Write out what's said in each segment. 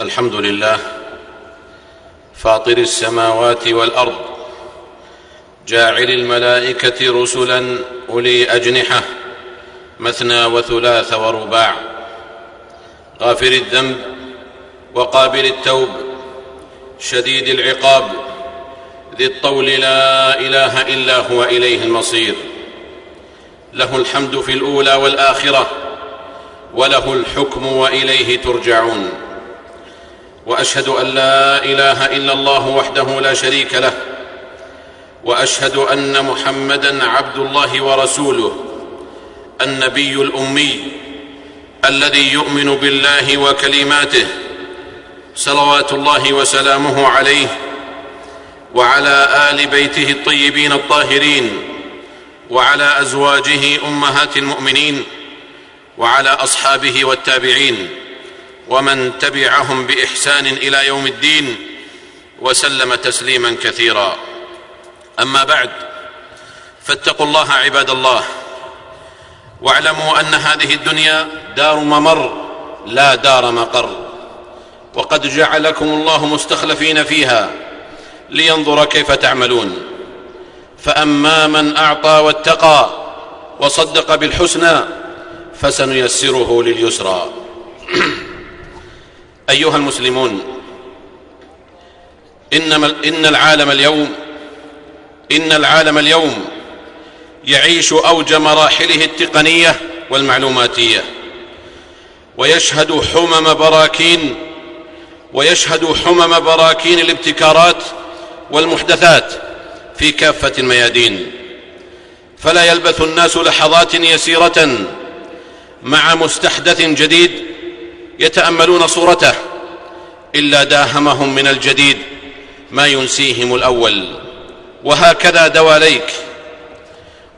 الحمد لله. فاطر السماوات والأرض. جاعل الملائكة رسلا أولي أجنحة. مثنى وثلاث ورباع. غافر الذنب وقابل التوب. شديد العقاب. ذي الطول لا إله إلا هو إليه المصير. له الحمد في الأولى والآخرة. وله الحكم وإليه ترجعون. وأشهد أن لا إله إلا الله وحده لا شريك له وأشهد أن محمدا عبد الله ورسوله النبي الأمي الذي يؤمن بالله وكلماته صلوات الله وسلامه عليه وعلى آل بيته الطيبين الطاهرين وعلى أزواجه أمهات المؤمنين وعلى أصحابه والتابعين. ومن تبعهم بإحسان إلى يوم الدين وسلم تسليما كثيرا. أما بعد فاتقوا الله عباد الله واعلموا أن هذه الدنيا دار ممر لا دار مقر. وقد جعلكم الله مستخلفين فيها لينظر كيف تعملون. فأما من أعطى واتقى وصدق بالحسنى فسنيسره لليسرى. أيها المسلمون إنما إن العالم اليوم إن العالم اليوم يعيش أوج مراحله التقنية والمعلوماتية ويشهد حمم براكين ويشهد حمم براكين الابتكارات والمحدثات في كافة الميادين. فلا يلبث الناس لحظات يسيرة مع مستحدث جديد يتأملون صورته إلا داهمهم من الجديد ما ينسيهم الأول. وهكذا دواليك.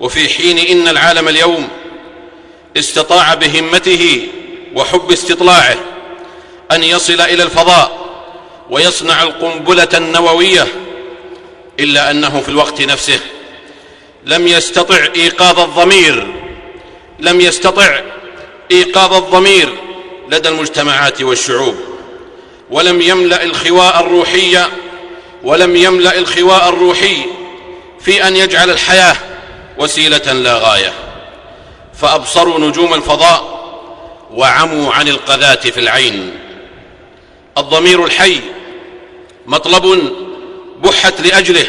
وفي حين إن العالم اليوم استطاع بهمته وحب استطلاعه أن يصل إلى الفضاء ويصنع القنبلة النووية إلا أنه في الوقت نفسه لم يستطع إيقاظ الضمير لم يستطع إيقاظ الضمير لدى المجتمعات والشعوب. ولم يملأ الخواء الروحي ولم يملأ الخواء الروحي في أن يجعل الحياة وسيلة لا غاية. فأبصروا نجوم الفضاء وعموا عن القذاه في العين. الضمير الحي مطلب بحت لأجله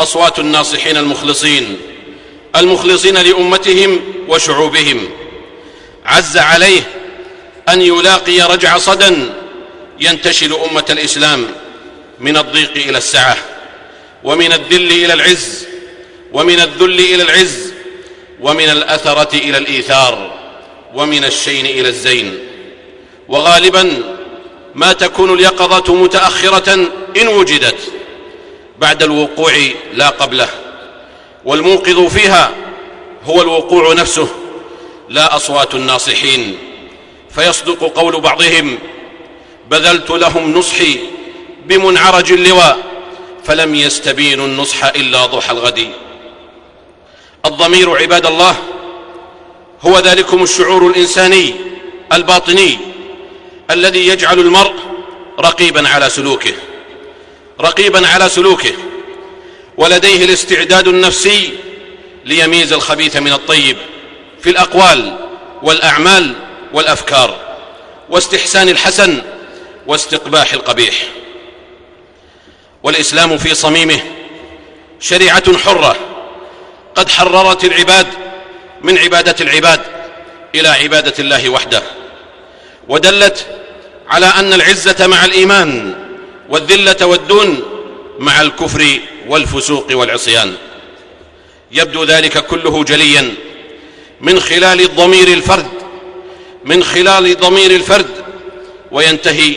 أصوات الناصحين المخلصين المخلصين لأمتهم وشعوبهم. عز عليه أن يلاقي رجع صدى ينتشل أمة الإسلام من الضيق إلى السعة ومن الذل إلى العز ومن الذل إلى العز ومن الأثرة إلى الإيثار ومن الشين إلى الزين. وغالبا ما تكون اليقظة متأخرة إن وجدت بعد الوقوع لا قبله. والموقظ فيها هو الوقوع نفسه لا أصوات الناصحين. فيصدق قول بعضهم بذلت لهم نصحي بمنعرج اللواء فلم يستبينوا النصح إلا ضحى الغد. الضمير عباد الله هو ذلكم الشعور الإنساني الباطني الذي يجعل المرء رقيبا على سلوكه رقيبا على سلوكه ولديه الاستعداد النفسي ليميز الخبيث من الطيب في الأقوال والأعمال والأفكار واستحسان الحسن واستقباح القبيح. والإسلام في صميمه شريعة حرة قد حررت العباد من عبادة العباد إلى عبادة الله وحده ودلت على أن العزة مع الإيمان والذلة والدون مع الكفر والفسوق والعصيان. يبدو ذلك كله جليا من خلال ضمير الفرد من خلال ضمير الفرد وينتهي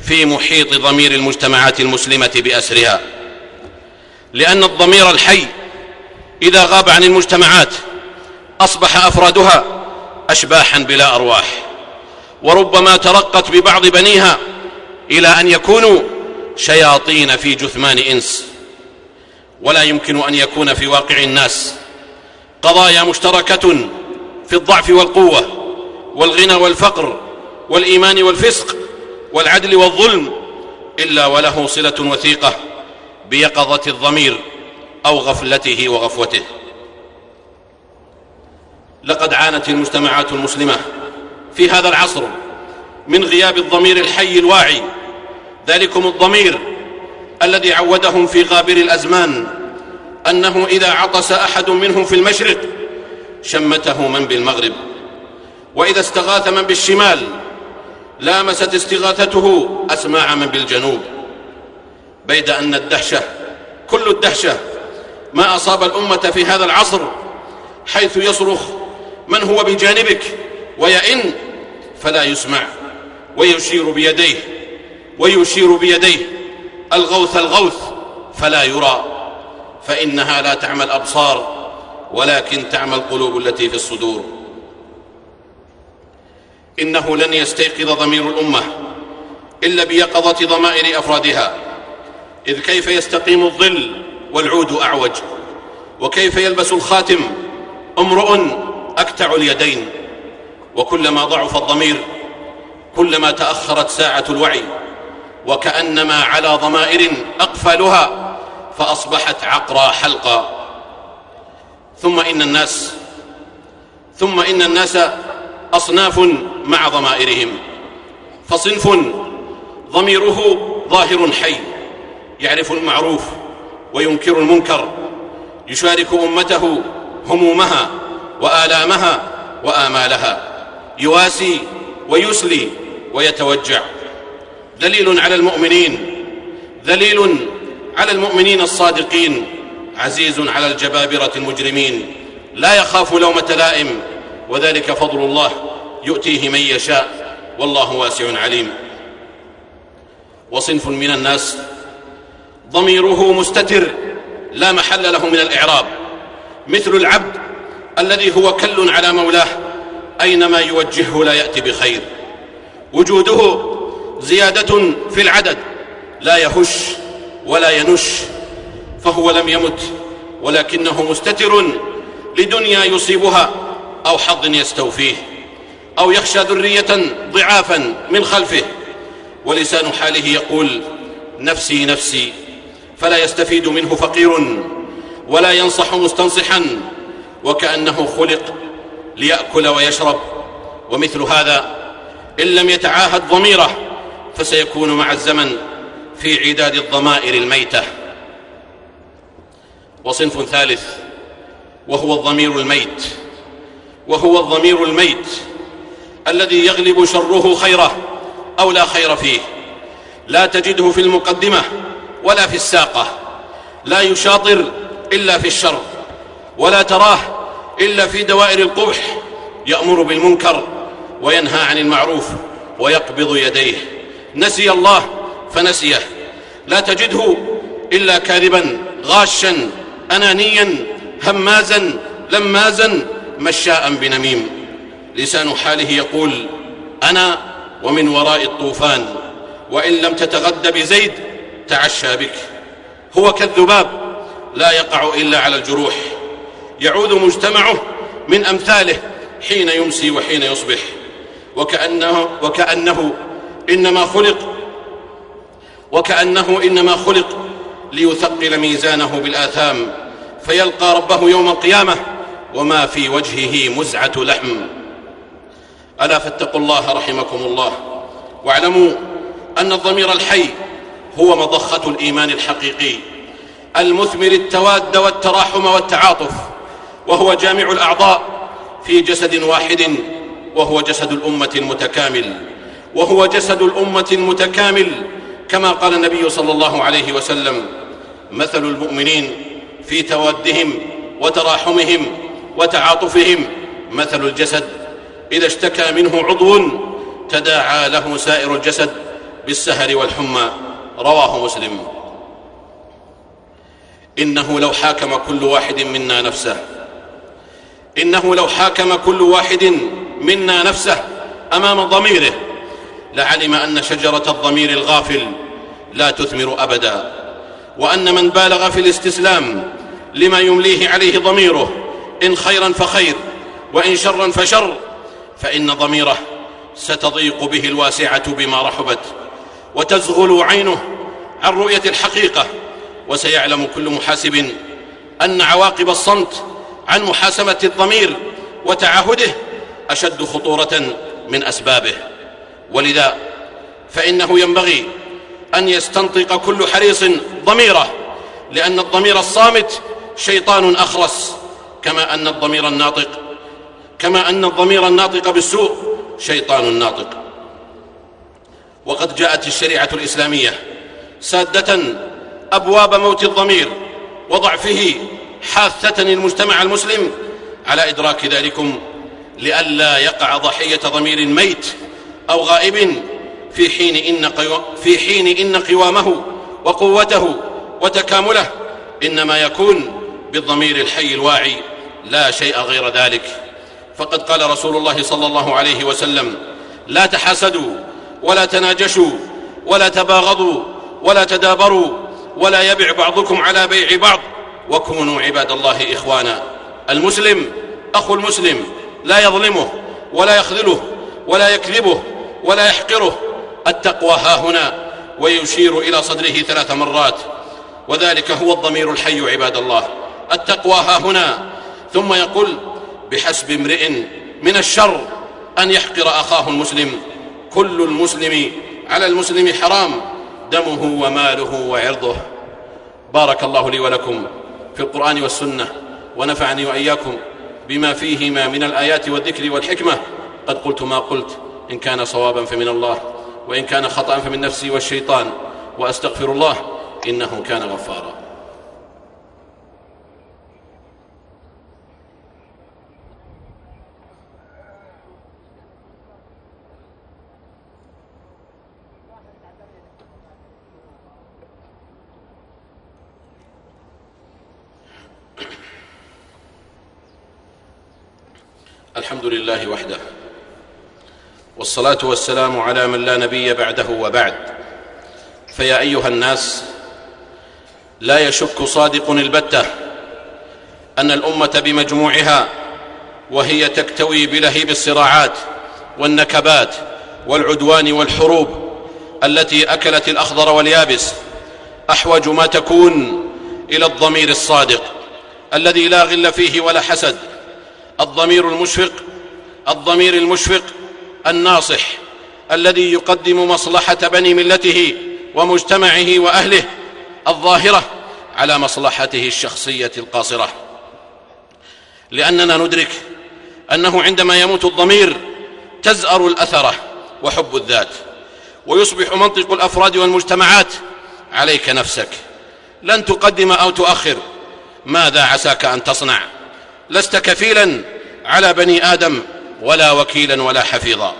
في محيط ضمير المجتمعات المسلمة بأسرها. لأن الضمير الحي إذا غاب عن المجتمعات أصبح أفرادها اشباحا بلا أرواح. وربما ترقت ببعض بنيها إلى أن يكونوا شياطين في جثمان إنس. ولا يمكن أن يكون في واقع الناس قضايا مشتركة في الضعف والقوة. والغنى والفقر والإيمان والفسق والعدل والظلم إلا وله صلة وثيقة بيقظة الضمير أو غفلته وغفوته. لقد عانت المجتمعات المسلمة في هذا العصر من غياب الضمير الحي الواعي ذلكم الضمير الذي عودهم في غابر الأزمان أنه إذا عطس أحد منهم في المشرق شمته من بالمغرب. وإذا استغاث من بالشمال لامست استغاثته أسماع من بالجنوب. بيد أن الدهشة كل الدهشة ما أصاب الأمة في هذا العصر حيث يصرخ من هو بجانبك ويئن فلا يسمع. ويشير بيديه ويشير بيديه الغوث الغوث فلا يرى. فإنها لا تعمى الابصار ولكن تعمى القلوب التي في الصدور. إنه لن يستيقظ ضمير الأمة إلا بيقظة ضمائر أفرادها. إذ كيف يستقيم الظل والعود أعوج؟ وكيف يلبس الخاتم؟ امرؤ أكتع اليدين. وكلما ضعف الضمير كلما تأخرت ساعة الوعي وكأنما على ضمائر أقفالها فأصبحت عقرى حلقا ثم إن الناس ثم إن الناس أصناف مع ضمائرهم. فصنف ضميره ظاهر حي يعرف المعروف وينكر المنكر يشارك أمته همومها وآلامها وآمالها يواسي ويسلي ويتوجع. دليل على المؤمنين ذليل على المؤمنين الصادقين عزيز على الجبابرة المجرمين لا يخاف لومة لائم وذلك فضل الله يؤتيه من يشاء والله واسع عليم. وصنف من الناس ضميره مستتر لا محل له من الإعراب. مثل العبد الذي هو كل على مولاه أينما يوجهه لا يأتي بخير. وجوده زيادة في العدد لا يهش ولا ينش فهو لم يمت ولكنه مستتر لدنيا يصيبها. أو حظ يستوفيه أو يخشى ذرية ضعافا من خلفه. ولسان حاله يقول نفسي نفسي فلا يستفيد منه فقير ولا ينصح مستنصحا وكأنه خلق ليأكل ويشرب. ومثل هذا إن لم يتعاهد ضميره فسيكون مع الزمن في عداد الضمائر الميتة. وصنف ثالث وهو الضمير الميت. وهو الضمير الميت الذي يغلب شره خيره أو لا خير فيه. لا تجده في المقدمة ولا في الساقة. لا يشاطر إلا في الشر. ولا تراه إلا في دوائر القبح. يأمر بالمنكر وينهى عن المعروف ويقبض يديه. نسي الله فنسيه. لا تجده إلا كاذبا غاشا أنانيا همازا لمازا مشاء بنميم. لسان حاله يقول أنا ومن وراء الطوفان وإن لم تتغد بزيد تعشى بك. هو كالذباب لا يقع إلا على الجروح. يعود مجتمعه من أمثاله حين يمسي وحين يصبح. وكأنه وكأنه إنما خلق وكأنه إنما خلق ليثقل ميزانه بالآثام. فيلقى ربه يوم القيامة وما في وجهه مزعة لحم. ألا فاتقوا الله رحمكم الله. واعلموا أن الضمير الحي هو مضخة الإيمان الحقيقي. المثمر التواد والتراحم والتعاطف وهو جامع الأعضاء في جسد واحد وهو جسد الأمة المتكامل وهو جسد الأمة المتكامل. كما قال النبي صلى الله عليه وسلم مثل المؤمنين في توادهم وتراحمهم وتعاطفهم. مثل الجسد. إذا اشتكى منه عضو تداعى له سائر الجسد بالسهر والحمى. رواه مسلم. إنه لو حاكم كل واحد منا نفسه. إنه لو حاكم كل واحد منا نفسه أمام ضميره. لعلم أن شجرة الضمير الغافل لا تثمر أبدا. وأن من بالغ في الاستسلام لما يمليه عليه ضميره. إن خيرا فخير وإن شرا فشر فإن ضميره ستضيق به الواسعة بما رحبت وتزغل عينه عن رؤية الحقيقة وسيعلم كل محاسب أن عواقب الصمت عن محاسبة الضمير وتعهده أشد خطورة من أسبابه. ولذا فإنه ينبغي أن يستنطق كل حريص ضميره لأن الضمير الصامت شيطان أخرس. كما أن الضمير الناطق كما أن الضمير الناطق بالسوء شيطان ناطق. وقد جاءت الشريعة الإسلامية سادة أبواب موت الضمير وضعفه حاثة المجتمع المسلم على إدراك ذلكم لئلا يقع ضحية ضمير ميت أو غائب في حين إن, في حين إن قوامه وقوته وتكامله إنما يكون بالضمير الحي الواعي لا شيء غير ذلك. فقد قال رسول الله صلى الله عليه وسلم لا تحاسدوا ولا تناجشوا ولا تباغضوا ولا تدابروا ولا يبع بعضكم على بيع بعض. وكونوا عباد الله إخوانا. المسلم أخو المسلم لا يظلمه ولا يخذله ولا يكذبه ولا يحقره. التقوى ها هنا ويشير إلى صدره ثلاث مرات. وذلك هو الضمير الحي عباد الله. التقوى ها هنا. ثم يقول بحسب امرئ من الشر أن يحقر أخاه المسلم. كل المسلم على المسلم حرام دمه وماله وعرضه. بارك الله لي ولكم في القرآن والسنة ونفعني وإياكم بما فيهما من الآيات والذكر والحكمة. قد قلت ما قلت إن كان صوابا فمن الله وإن كان خطأ فمن نفسي والشيطان. وأستغفر الله إنه كان غفارا. الحمد لله وحده. والصلاة والسلام على من لا نبي بعده وبعد. فيا أيها الناس لا يشك صادق البتة أن الأمة بمجموعها وهي تكتوي بلهيب الصراعات والنكبات والعدوان والحروب التي أكلت الأخضر واليابس أحوج ما تكون إلى الضمير الصادق الذي لا غل فيه ولا حسد. الضمير المشفق الضمير المشفق الناصح الذي يقدم مصلحة بني ملته ومجتمعه وأهله الظاهرة على مصلحته الشخصية القاصرة. لأننا ندرك أنه عندما يموت الضمير تزأر الاثره وحب الذات ويصبح منطق الأفراد والمجتمعات عليك نفسك. لن تقدم أو تؤخر. ماذا عساك أن تصنع؟ لست كفيلا على بني آدم ولا وكيلا ولا حفيظا.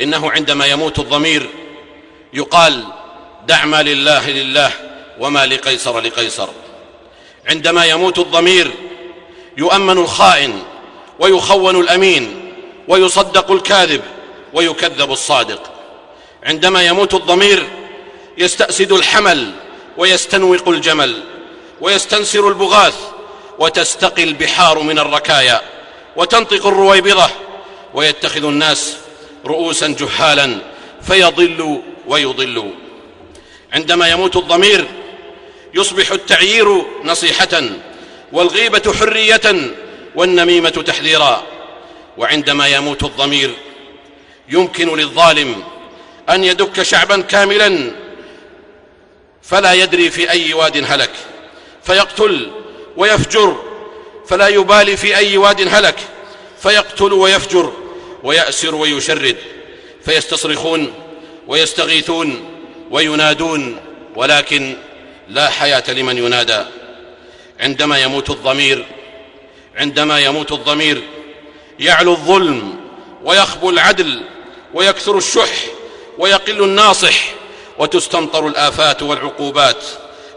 إنه عندما يموت الضمير يقال دع ما لله لله وما لقيصر لقيصر. عندما يموت الضمير يؤمن الخائن ويخون الأمين ويصدق الكاذب ويكذب الصادق. عندما يموت الضمير يستأسد الحمل ويستنوق الجمل ويستنسر البغاث وتستقي البحار من الركايا وتنطق الرويبضة ويتخذ الناس رؤوسا جهالا فيضل ويضل. عندما يموت الضمير يصبح التعيير نصيحة والغيبة حرية والنميمة تحذيرا. وعندما يموت الضمير يمكن للظالم أن يدك شعبا كاملا فلا يدري في أي واد هلك فيقتل ويفجر فلا يبالي في أي واد هلك فيقتل ويفجر ويأسر ويشرد فيستصرخون ويستغيثون وينادون ولكن لا حياة لمن ينادى. عندما يموت الضمير عندما يموت الضمير يعلو الظلم ويخبو العدل ويكثر الشح ويقل الناصح وتستمطر الآفات والعقوبات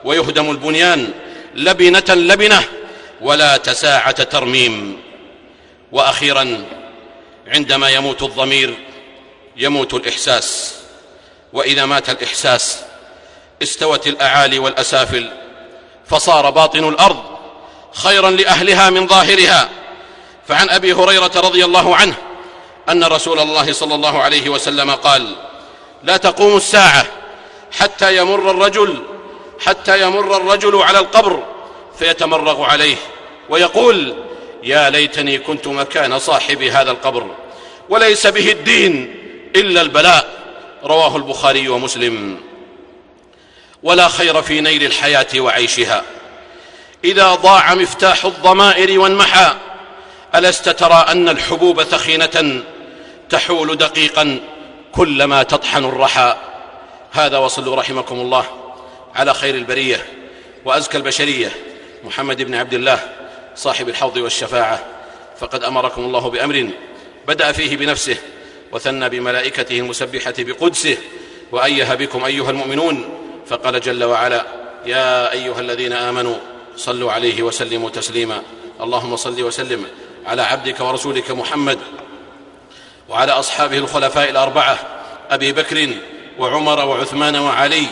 ويهدم البنيان لبنة لبنة ولا تساعة ترميم. وأخيرا عندما يموت الضمير يموت الإحساس. وإذا مات الإحساس استوت الأعالي والأسافل. فصار باطن الأرض خيرا لأهلها من ظاهرها. فعن أبي هريرة رضي الله عنه أن رسول الله صلى الله عليه وسلم قال لا تقوم الساعة حتى يمر الرجل حتى يمر الرجل على القبر فيتمرغ عليه ويقول يا ليتني كنت مكان صاحب هذا القبر وليس به الدين إلا البلاء. رواه البخاري ومسلم. ولا خير في نيل الحياة وعيشها. إذا ضاع مفتاح الضمائر وانمحى ألست ترى أن الحبوب ثخينة تحول دقيقا كلما تطحن الرحى. هذا وصلوا رحمكم الله. على خير البرية وأزكى البشرية. محمد بن عبد الله صاحب الحوض والشفاعة. فقد أمركم الله بأمر بدأ فيه بنفسه وثنى بملائكته المسبحة بقدسه وايه بكم أيها المؤمنون. فقال جل وعلا يا أيها الذين آمنوا صلوا عليه وسلموا تسليما. اللهم صل وسلم على عبدك ورسولك محمد وعلى أصحابه الخلفاء الأربعة أبي بكر وعمر وعثمان وعلي.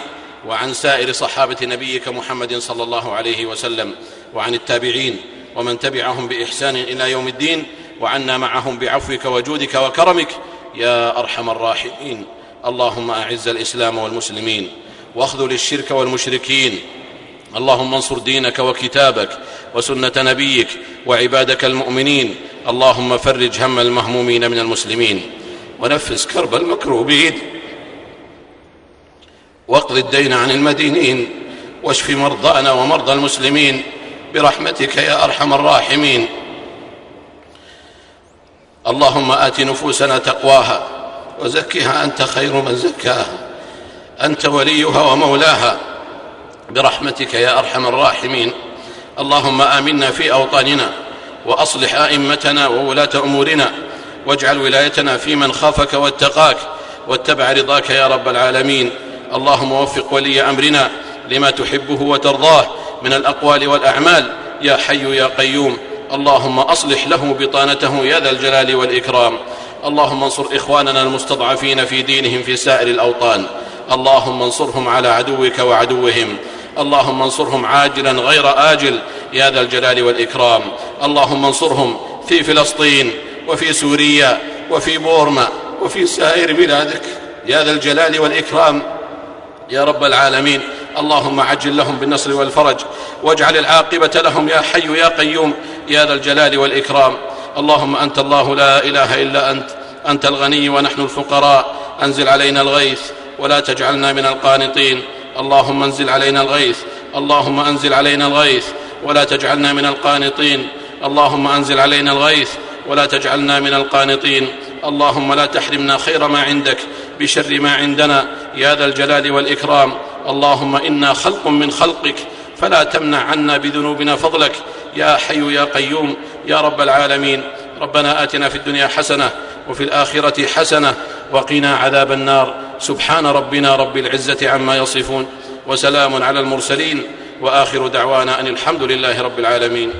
وعن سائر صحابة نبيك محمد صلى الله عليه وسلم وعن التابعين ومن تبعهم بإحسان إلى يوم الدين وعنا معهم بعفوك وجودك وكرمك يا أرحم الراحمين. اللهم أعز الإسلام والمسلمين واخذل الشرك والمشركين. اللهم انصر دينك وكتابك وسنة نبيك وعبادك المؤمنين. اللهم فرج هم المهمومين من المسلمين. ونفس كرب المكروبين. واقض الدين عن المدينين واشف مرضانا ومرضى المسلمين برحمتك يا أرحم الراحمين. اللهم آت نفوسنا تقواها وزكها أنت خير من زكاها. أنت وليها ومولاها برحمتك يا أرحم الراحمين. اللهم آمنا في أوطاننا وأصلح أئمتنا وولاة أمورنا واجعل ولايتنا في من خافك واتقاك واتبع رضاك يا رب العالمين. اللهم وفق ولي أمرنا لما تحبه وترضاه من الأقوال والأعمال. يا حي يا قيوم اللهم أصلح له بطانته يا ذا الجلال والإكرام. اللهم انصر إخواننا المستضعفين في دينهم في سائر الأوطان. اللهم انصرهم على عدوك وعدوهم. اللهم انصرهم عاجلا غير آجل يا ذا الجلال والإكرام. اللهم انصرهم في فلسطين وفي سوريا وفي بورما وفي سائر بلادك يا ذا الجلال والإكرام. يا رب العالمين. اللهم عجل لهم بالنصر والفرج واجعل العاقبة لهم يا حي يا قيوم يا ذا الجلال والإكرام. اللهم أنت الله لا إله إلا أنت أنت الغني ونحن الفقراء. أنزل علينا الغيث ولا تجعلنا من القانطين. اللهم أنزل علينا الغيث اللهم أنزل علينا الغيث ولا تجعلنا من القانطين. اللهم أنزل علينا الغيث ولا تجعلنا من القانطين. اللهم لا تحرمنا خير ما عندك بشر ما عندنا. يا ذا الجلال والإكرام. اللهم إنا خلق من خلقك. فلا تمنع عنا بذنوبنا فضلك. يا حي يا قيوم. يا رب العالمين. ربنا آتنا في الدنيا حسنة وفي الآخرة حسنة وقنا عذاب النار. سبحان ربنا رب العزة عما يصفون. وسلام على المرسلين. وآخر دعوانا أن الحمد لله رب العالمين.